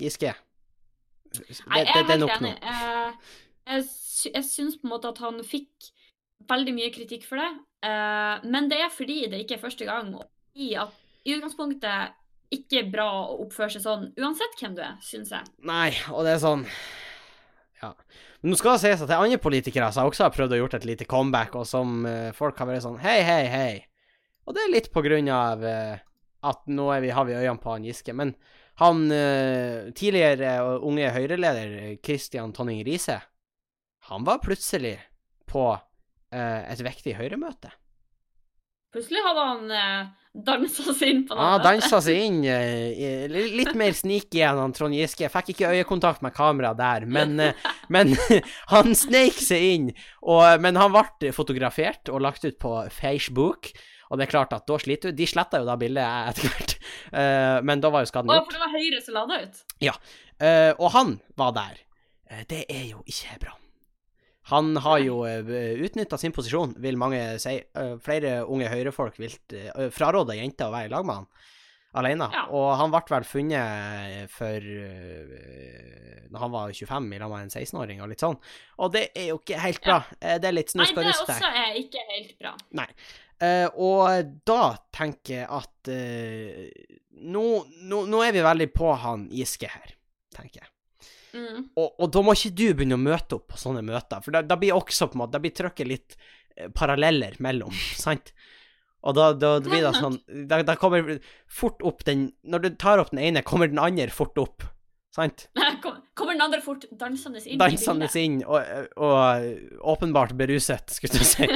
Giske. Det, Nei, jeg er det helt enig. Eh, jeg, jeg syns på en måte at han fikk veldig mye kritikk for det, Uh, men det er fordi det ikke er første gang, og i at i utgangspunktet ikke bra å oppføre seg sånn, uansett hvem du er, syns jeg. Nei, og det er sånn Ja. Men nå skal det sies at det er andre politikere som også har prøvd å gjort et lite comeback, og som uh, folk har vært sånn Hei, hei, hei. Og det er litt på grunn av uh, at nå vi, har vi øynene på han Giske. Men han tidligere unge Høyre-leder Christian Tonning Riise, han var plutselig på et viktig Høyre-møte. Plutselig hadde han eh, dansa seg inn på noe. Ja, ah, dansa seg inn eh, litt mer sneaky enn han Trond Giske. Jeg fikk ikke øyekontakt med kamera der, men, eh, men han sneik seg inn. Og, men han ble fotografert og lagt ut på Facebook. Og det er klart at da sliter du. De sletta jo da bildet etter hvert, uh, men da var jo skaden Å, gjort. for det var Høyre som la det ut? Eh, og han var der. Uh, det er jo ikke bra. Han har jo uh, utnytta sin posisjon, vil mange si. Eh, flere unge høyrefolk vil uh, fraråde jenter å være i lag med han alene. Ja. Og han ble vel funnet for Når han var 25, i lag med en 16-åring og litt sånn. Og det er jo ikke helt bra. Ja. det er litt snusk og det rust der. også er ikke helt bra. Nei. og da tenker jeg at eh, nå, nå, nå er vi veldig på han Giske her, tenker jeg. Mm. Og, og da må ikke du begynne å møte opp på sånne møter, for da, da blir også på en måte, da blir trykket litt eh, paralleller mellom, sant? Og da, da, da blir det sånn da, da kommer fort opp den Når du tar opp den ene, kommer den andre fort opp, sant? Kom- Kommer den andre fort dansende inn Dansende inn, og, og åpenbart beruset, skulle jeg si.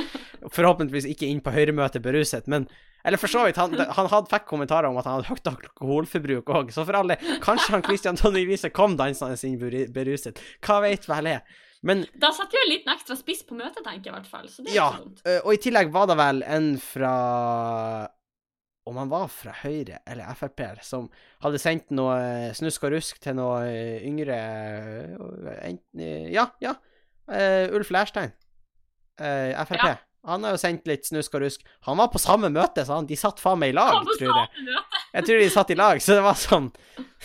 Forhåpentligvis ikke inn på høyremøtet beruset, men Eller for så vidt, han, han hadde fikk kommentarer om at han hadde høyt alkoholforbruk òg, så for alle Kanskje han Christian Tonje Riise kom dansende inn beruset. Hva vet vel jeg. Men Da setter vi en liten ekstra spiss på møtet, tenker jeg i hvert fall. Så det er ja, ikke dumt. og i tillegg var det vel en fra Om han var fra Høyre eller Frp, som hadde sendt noe eh, snusk og rusk til noe eh, yngre eh, Ja, ja. Uh, Ulf Leirstein. Uh, Frp. Ja. Han har jo sendt litt snusk og rusk. Han var på samme møte, sa han, de satt faen meg i lag, tror jeg. Jeg tror de satt i lag, så det var sånn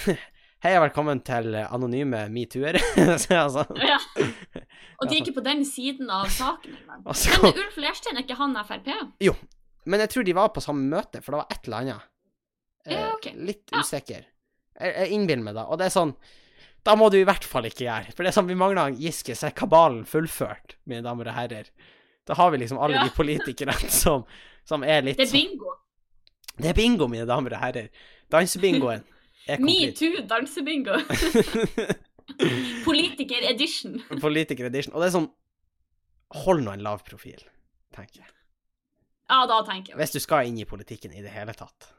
Hei og velkommen til anonyme metoo-ere. Så jeg sånn. Ja. Og de er ikke på den siden av saken engang. Altså, Men Ulf Leirstein, er ikke han Frp? Men jeg tror de var på samme møte, for det var et eller annet. Eh, Ja, okay. Litt Ja. usikker. Jeg, jeg innbiller meg det. Og det er sånn Da må du i hvert fall ikke gjøre. For det er sånn, vi mangler Giske, så er kabalen fullført, mine damer og herrer. Da har vi liksom alle Ja. de politikerne som, som er litt Det er sånn bingo. Det er bingo, mine damer og herrer. Dansebingoen er complete. Metoo dansebingo. Politiker edition. Politiker edition. Og det er sånn Hold nå en lav profil, tenker jeg. Ja, da tenker jeg. Hvis du skal inn i politikken i det hele tatt.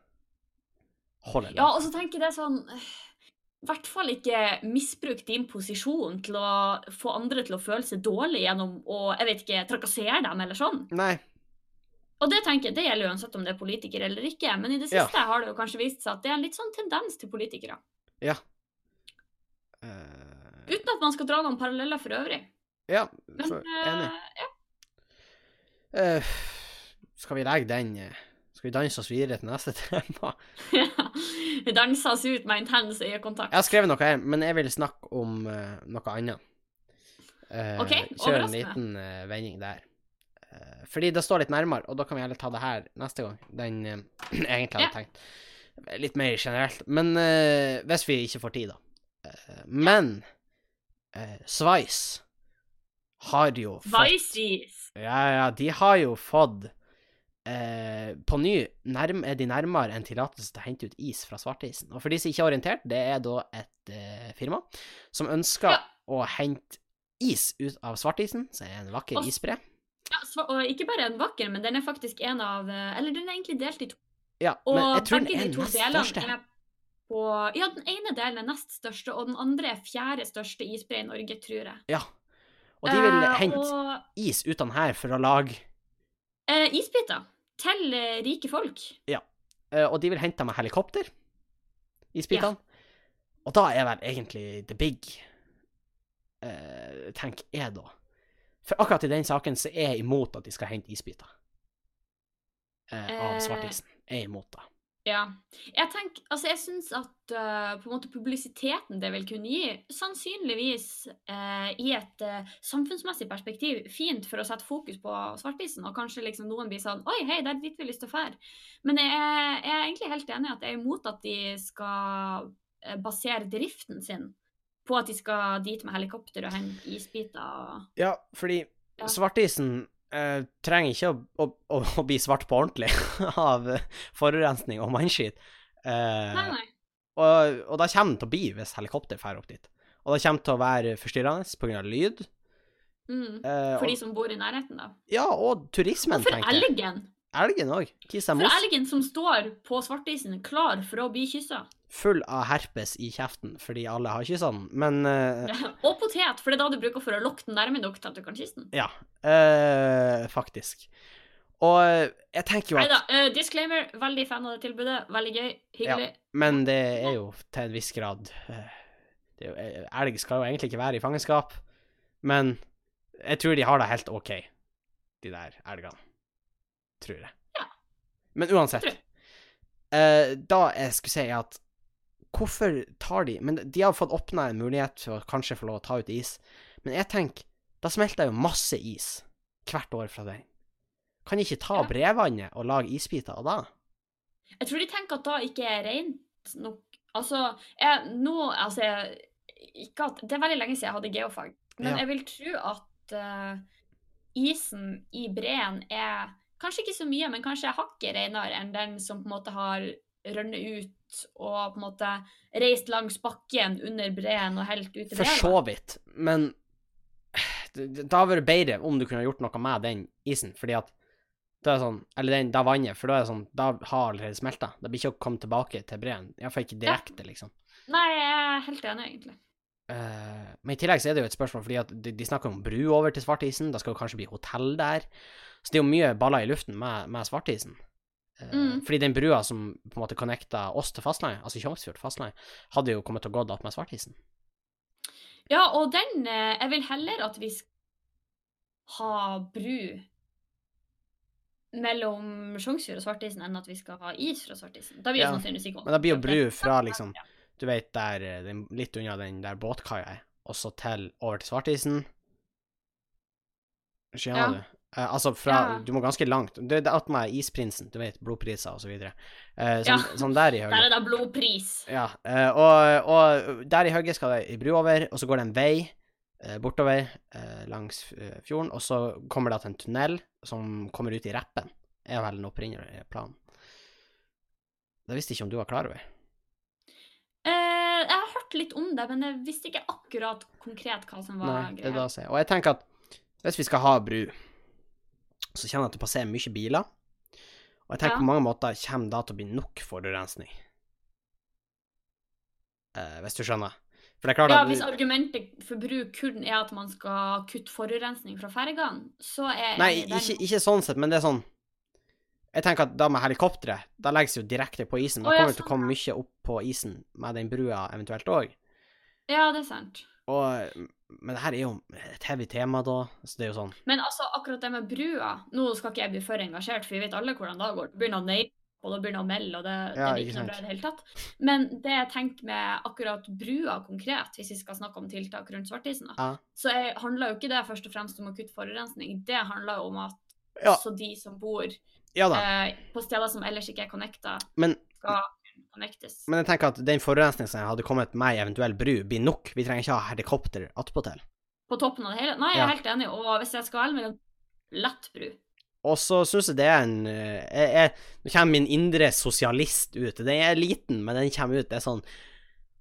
Hold deg Ja, og så tenker jeg det sånn I hvert fall ikke misbruk din posisjon til å få andre til å føle seg dårlig gjennom å jeg vet ikke, trakassere dem eller sånn. Nei. Og det tenker jeg, det gjelder uansett om det er politiker eller ikke. Men i det Ja. siste har det jo kanskje vist seg at det er en litt sånn tendens til politikere. Ja. Uh... Uten at man skal dra noen paralleller for øvrig. ja, Men for, enig. eh, ja. Eh, skal vi legge den eh, Skal vi danse oss videre til neste tema? Ja. Vi danser oss ut med intens øyekontakt. Jeg har skrevet noe her, men jeg vil snakke om uh, noe annet. Uh, okay, Kjøre en liten uh, vending der. Uh, fordi det står litt nærmere, og da kan vi heller ta det her neste gang. Den eh, egentlig hadde Ja. tenkt. Litt mer generelt. Men hvis vi ikke får tid, da. Men Sveis har jo fått Vices. Ja, ja, de har jo fått eh, På ny nærm er de nærmere en tillatelse til å hente ut is fra svartisen. Og for de som ikke er orientert, det er da et eh, firma som ønsker Ja. å hente is ut av svartisen, som er en vakker Og- isbre. Ja, og ikke bare en vakker, men den er faktisk en av eh, Eller den er egentlig delt i to. Ja, Og men jeg tror den er de nest største. er på Ja, den ene delen er nest største, og den andre er fjerde største isbre i Norge, tror jeg. Ja. Og de vil Eh, hente og is ut av den her for å lage eh, isbiter til eh, rike folk. Ja. Og de vil hente med helikopter, Ja. Og da er vel egentlig the big uh, Tenk jeg da. For akkurat i den saken så er jeg imot at de skal hente isbiter uh, av Eh. svartisen. Jeg er imot det. Ja. Jeg tenker, altså jeg syns at uh, på en måte publisiteten det vil kunne gi, sannsynligvis uh, i et uh, samfunnsmessig perspektiv fint for å sette fokus på svartisen, og kanskje liksom noen blir sånn Oi, hei, det er dit vi har lyst til å fære. Men jeg, jeg er egentlig helt enig i at jeg er imot at de skal basere driften sin på at de skal dit med helikopter og hente isbiter. og- Ja, fordi Ja. svartisen eh, trenger ikke å, å, å, å bli svart på ordentlig av forurensning og mannskitt. Eh, Nei, nei. og, og da kommer den til å bli hvis helikopter drar opp dit. Og det kommer til å være forstyrrende pga. lyd. Mm. eh, For og, de som bor i nærheten, da. ja, og turismen, Og for tenker jeg. elgen! Elgen òg. Kissa For mos. elgen som står på svartisen, klar for å bli kyssa. Full av herpes i kjeften fordi alle har kyssa den. Men uh... Og potet, for det er da du bruker for å lokke den nærme nok til at du kan kysse den. ja, uh, faktisk. Og eh, jeg tenker jo Nei at uh, disclaimer. Veldig fan av det tilbudet. Veldig gøy. Hyggelig. Ja, Men det er jo til en viss grad det jo, Elg skal jo egentlig ikke være i fangenskap, men jeg tror de har det helt OK, de der elgene. Tror jeg. Ja. Men uansett. Eh, da jeg skulle si at Hvorfor tar de Men de har fått åpna en mulighet for å kanskje få lov å ta ut is. Men jeg tenker, da smelter jo masse is hvert år fra den. Kan de ikke ta Ja. brevvannet og lage isbiter av det? Jeg tror de tenker at da ikke er rent nok Altså, jeg, nå Altså, jeg, at Det er veldig lenge siden jeg hadde geofag, men Ja. jeg vil tro at uh, isen i breen er kanskje ikke så mye, men kanskje hakket renere enn den som på en måte har rønnet ut og på en måte reist langs bakken under breen og helt ut i For så vidt, men det hadde vært bedre om du kunne gjort noe med den isen, fordi at da er sånn, Eller den, da vannet, for da er det sånn, da har allerede smelta. Det blir ikke å komme tilbake til breen. Iallfall ikke direkte, liksom. Nei, jeg er helt enig, egentlig. Eh, men i tillegg så er det jo et spørsmål, fordi at de, de snakker om bru over til svartisen. Da skal det kanskje bli hotell der. Så det er jo mye baller i luften med, med svartisen. Uh, Mm. Fordi den brua som på en måte connecta oss til fastlandet, altså Tjongsfjord til fastlandet, hadde jo kommet til å gå opp med svartisen. Ja, og den eh, Jeg vil heller at vi skal ha bru mellom Sjongsfjord og Svartisen enn at vi skal ha is fra Svartisen. Da blir det Ja, sannsynligvis ikke Men da blir jo bru fra liksom Du vet der eh, den, litt unna den der båtkaia er, og så til over til svartisen. Skjønner Ja. du? Uh, altså fra Ja. Du må ganske langt. Det er attmed Isprinsen, du vet, blodpriser og så videre. Eh, Ja. sånn, sånn der i Der er det blodpris. Ja, Uh, og, og der i høyre skal det ei bru over, og så går det en vei bortover langs fjorden, og så kommer det til en tunnel som kommer ut i Reppen. Er vel den opprinnelige planen. Det visste ikke om du var klar over. Eh, jeg har hørt litt om det, men jeg visste ikke akkurat konkret hva som var Nei, det er greia. da å si. Og jeg tenker at hvis vi skal ha bru, så kjenner jeg at det passerer mye biler. Og jeg tenker Ja. på mange måter kommer da til å bli nok forurensning. Eh, hvis du skjønner. For det er klart Ja, at Hvis argumentet for bruk kun er at man skal kutte forurensning fra fergene, så er jeg Nei, enig i den. ikke, ikke sånn sett, men det er sånn Jeg tenker at da med helikopteret, da legges det jo direkte på isen. Da oh, ja, kommer det til å sånn, komme mye opp på isen med den brua eventuelt òg. Ja, det er sant. Og Men det her er jo et heavy tema, da. Så det er jo sånn Men altså, akkurat det med brua Nå skal ikke jeg bli for engasjert, for vi vet alle hvordan det går. Det begynner å neie, og det begynner å melde, og det, det Ja, blir ikke noe bra i det hele tatt. Men det jeg tenker med akkurat brua konkret, hvis vi skal snakke om tiltak rundt Svartisen, da, Ja. så er, handler jo ikke det først og fremst om å kutte forurensning. Det handler jo om at Ja. også de som bor Ja da. eh, på steder som ellers ikke er connecta, Men skal connectes. Men jeg tenker at den forurensningen som hadde kommet med ei eventuell bru, blir nok. Vi trenger ikke ha helikopter attpåtil. På toppen av det hele. Nei, jeg Ja. er helt enig, og hvis jeg skal mellom lett bru Og så syns jeg det er en eh, jeg, jeg, Nå kommer min indre sosialist ut. Den er liten, men den kommer ut. Det er sånn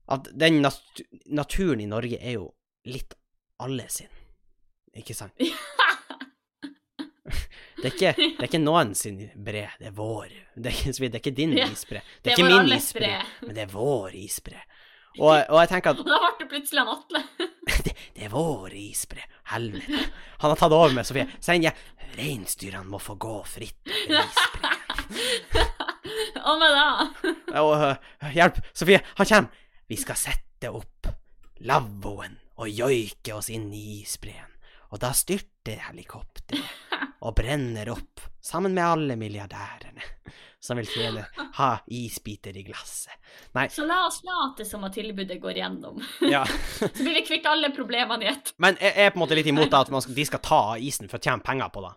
at den nat naturen i Norge er jo litt alle sin. Ikke sant? Det er ikke, det er ikke noen sin bre, det er vår. Det er ikke, det er ikke din isbre. Det det er ikke min isbre, men det er vår isbre. Og, og jeg tenker at Og da ble det plutselig han Atle. det, det er vår isbre. Helvete. Han har tatt over med Sofie. Send jeg reinsdyrene må få gå fritt over isbreen. Og med det Og, øh, hjelp, Sofie, han kommer. Vi skal sette opp lavvoen og joike oss inn i isbreen. Og da styrter helikopteret og brenner opp, sammen med alle milliardærene som vil tjene, ha isbiter i glasset. Nei, Så la oss late som at tilbudet går gjennom. ja. Så blir vi kvitt alle problemene i ett. Men jeg er på en måte litt imot at man skal, de skal ta isen for å tjene penger på det.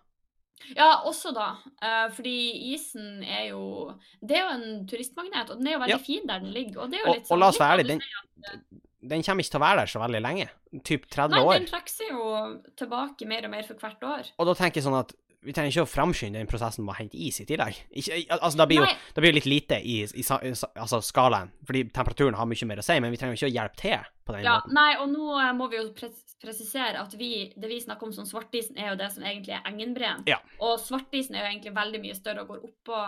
Ja, også da. eh, fordi isen er jo Det er jo en turistmagnet, og den er jo veldig Ja. fin der den ligger. Og det er jo litt sånn og la oss være ærlige, den, den kommer ikke til å være der så veldig lenge. Typ 30 Nei, år. den trekker seg jo tilbake mer og mer for hvert år. Og da tenker jeg sånn at vi trenger ikke å framskynde den prosessen med å hente is i tillegg. Ikke, altså, da blir jo da blir litt lite i, i, i altså, skalaen, fordi temperaturen har mye mer å si, men vi trenger jo ikke å hjelpe til på den Ja, måten. nei, og nå eh, må vi jo presisere at vi, det vi snakker om som svartisen, er jo det som egentlig er Engenbreen. Ja. Og svartisen er jo egentlig veldig mye større og går oppå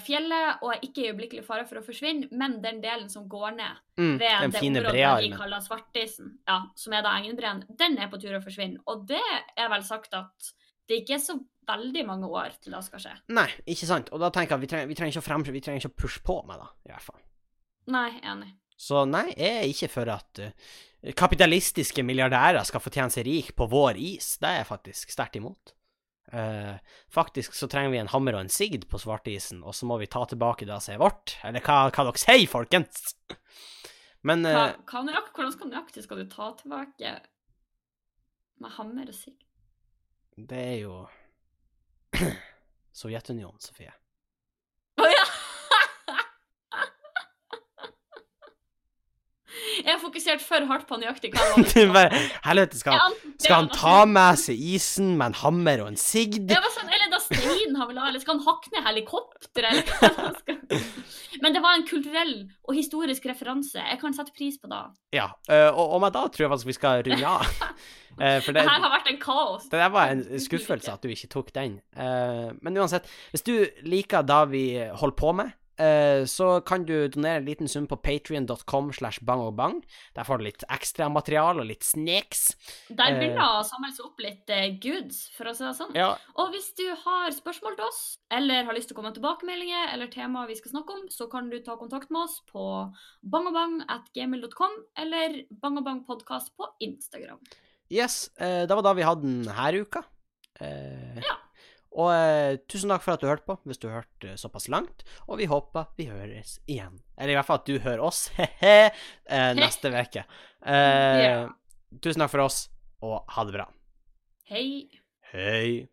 fjellet og er ikke i øyeblikkelig fare for å forsvinne, men den delen som går ned Mm, ved det området brearmen. kaller svartisen, ja, som er da Engenbreen, den er på tur å forsvinne. Og det er vel sagt at det ikke er så veldig mange år til det skal skje. Nei, ikke sant. Og da tenker jeg at vi trenger, vi trenger ikke å frem, vi trenger ikke å pushe på med det, i hvert fall. Nei, enig. Så nei, jeg er ikke for at uh, kapitalistiske milliardærer skal få tjene seg rik på vår is. Det er jeg faktisk sterkt imot. Eh, faktisk så trenger vi en hammer og en sigd på svartisen, og så må vi ta tilbake det som er vårt. Eller hva, hva dere sier, folkens? Men Hva, eh, hva nøyakt, hvordan skal nøyaktig skal du ta tilbake med hammer og sigd? det er jo Sovjetunionen, Sofie. Å ja! Jeg fokuserte fokusert for hardt på nøyaktig hva det var. Helvete, skal, han- skal han ta med seg isen med en hammer og en sigd? Det var sånn, eller da Stein har vel eller skal han hakke ned helikopter, eller hva han skal Men det var en kulturell og historisk referanse. Jeg kan sette pris på det. Ja, eh, og, og med da tror jeg faktisk vi skal runde av. Eh, for Det det, her har vært en kaos. det der var en skuffelse at du ikke tok den. Eh, men uansett, hvis du liker det vi holder på med, så kan du donere en liten sum på patrion.com slash bangogbang. Der får du litt ekstra material og litt sneks. Der Eh. begynner det å samle seg opp litt eh, goods, for å si det sånn. Ja, Og hvis du har spørsmål til oss, eller har lyst til å komme med tilbakemeldinger, eller temaer vi skal snakke om, så kan du ta kontakt med oss på bangobang.gmail.com, eller bangobangpodkast på Instagram. yes, eh, det var da vi hadde den her uka. Eh, Ja. Og eh, tusen takk for at du hørte på, hvis du hørte eh, såpass langt. Og vi håper vi høres igjen. Eller i hvert fall at du hører oss, eh, neste uke. Eh, Ja. Tusen takk for oss, og ha det bra. Hei! Hei.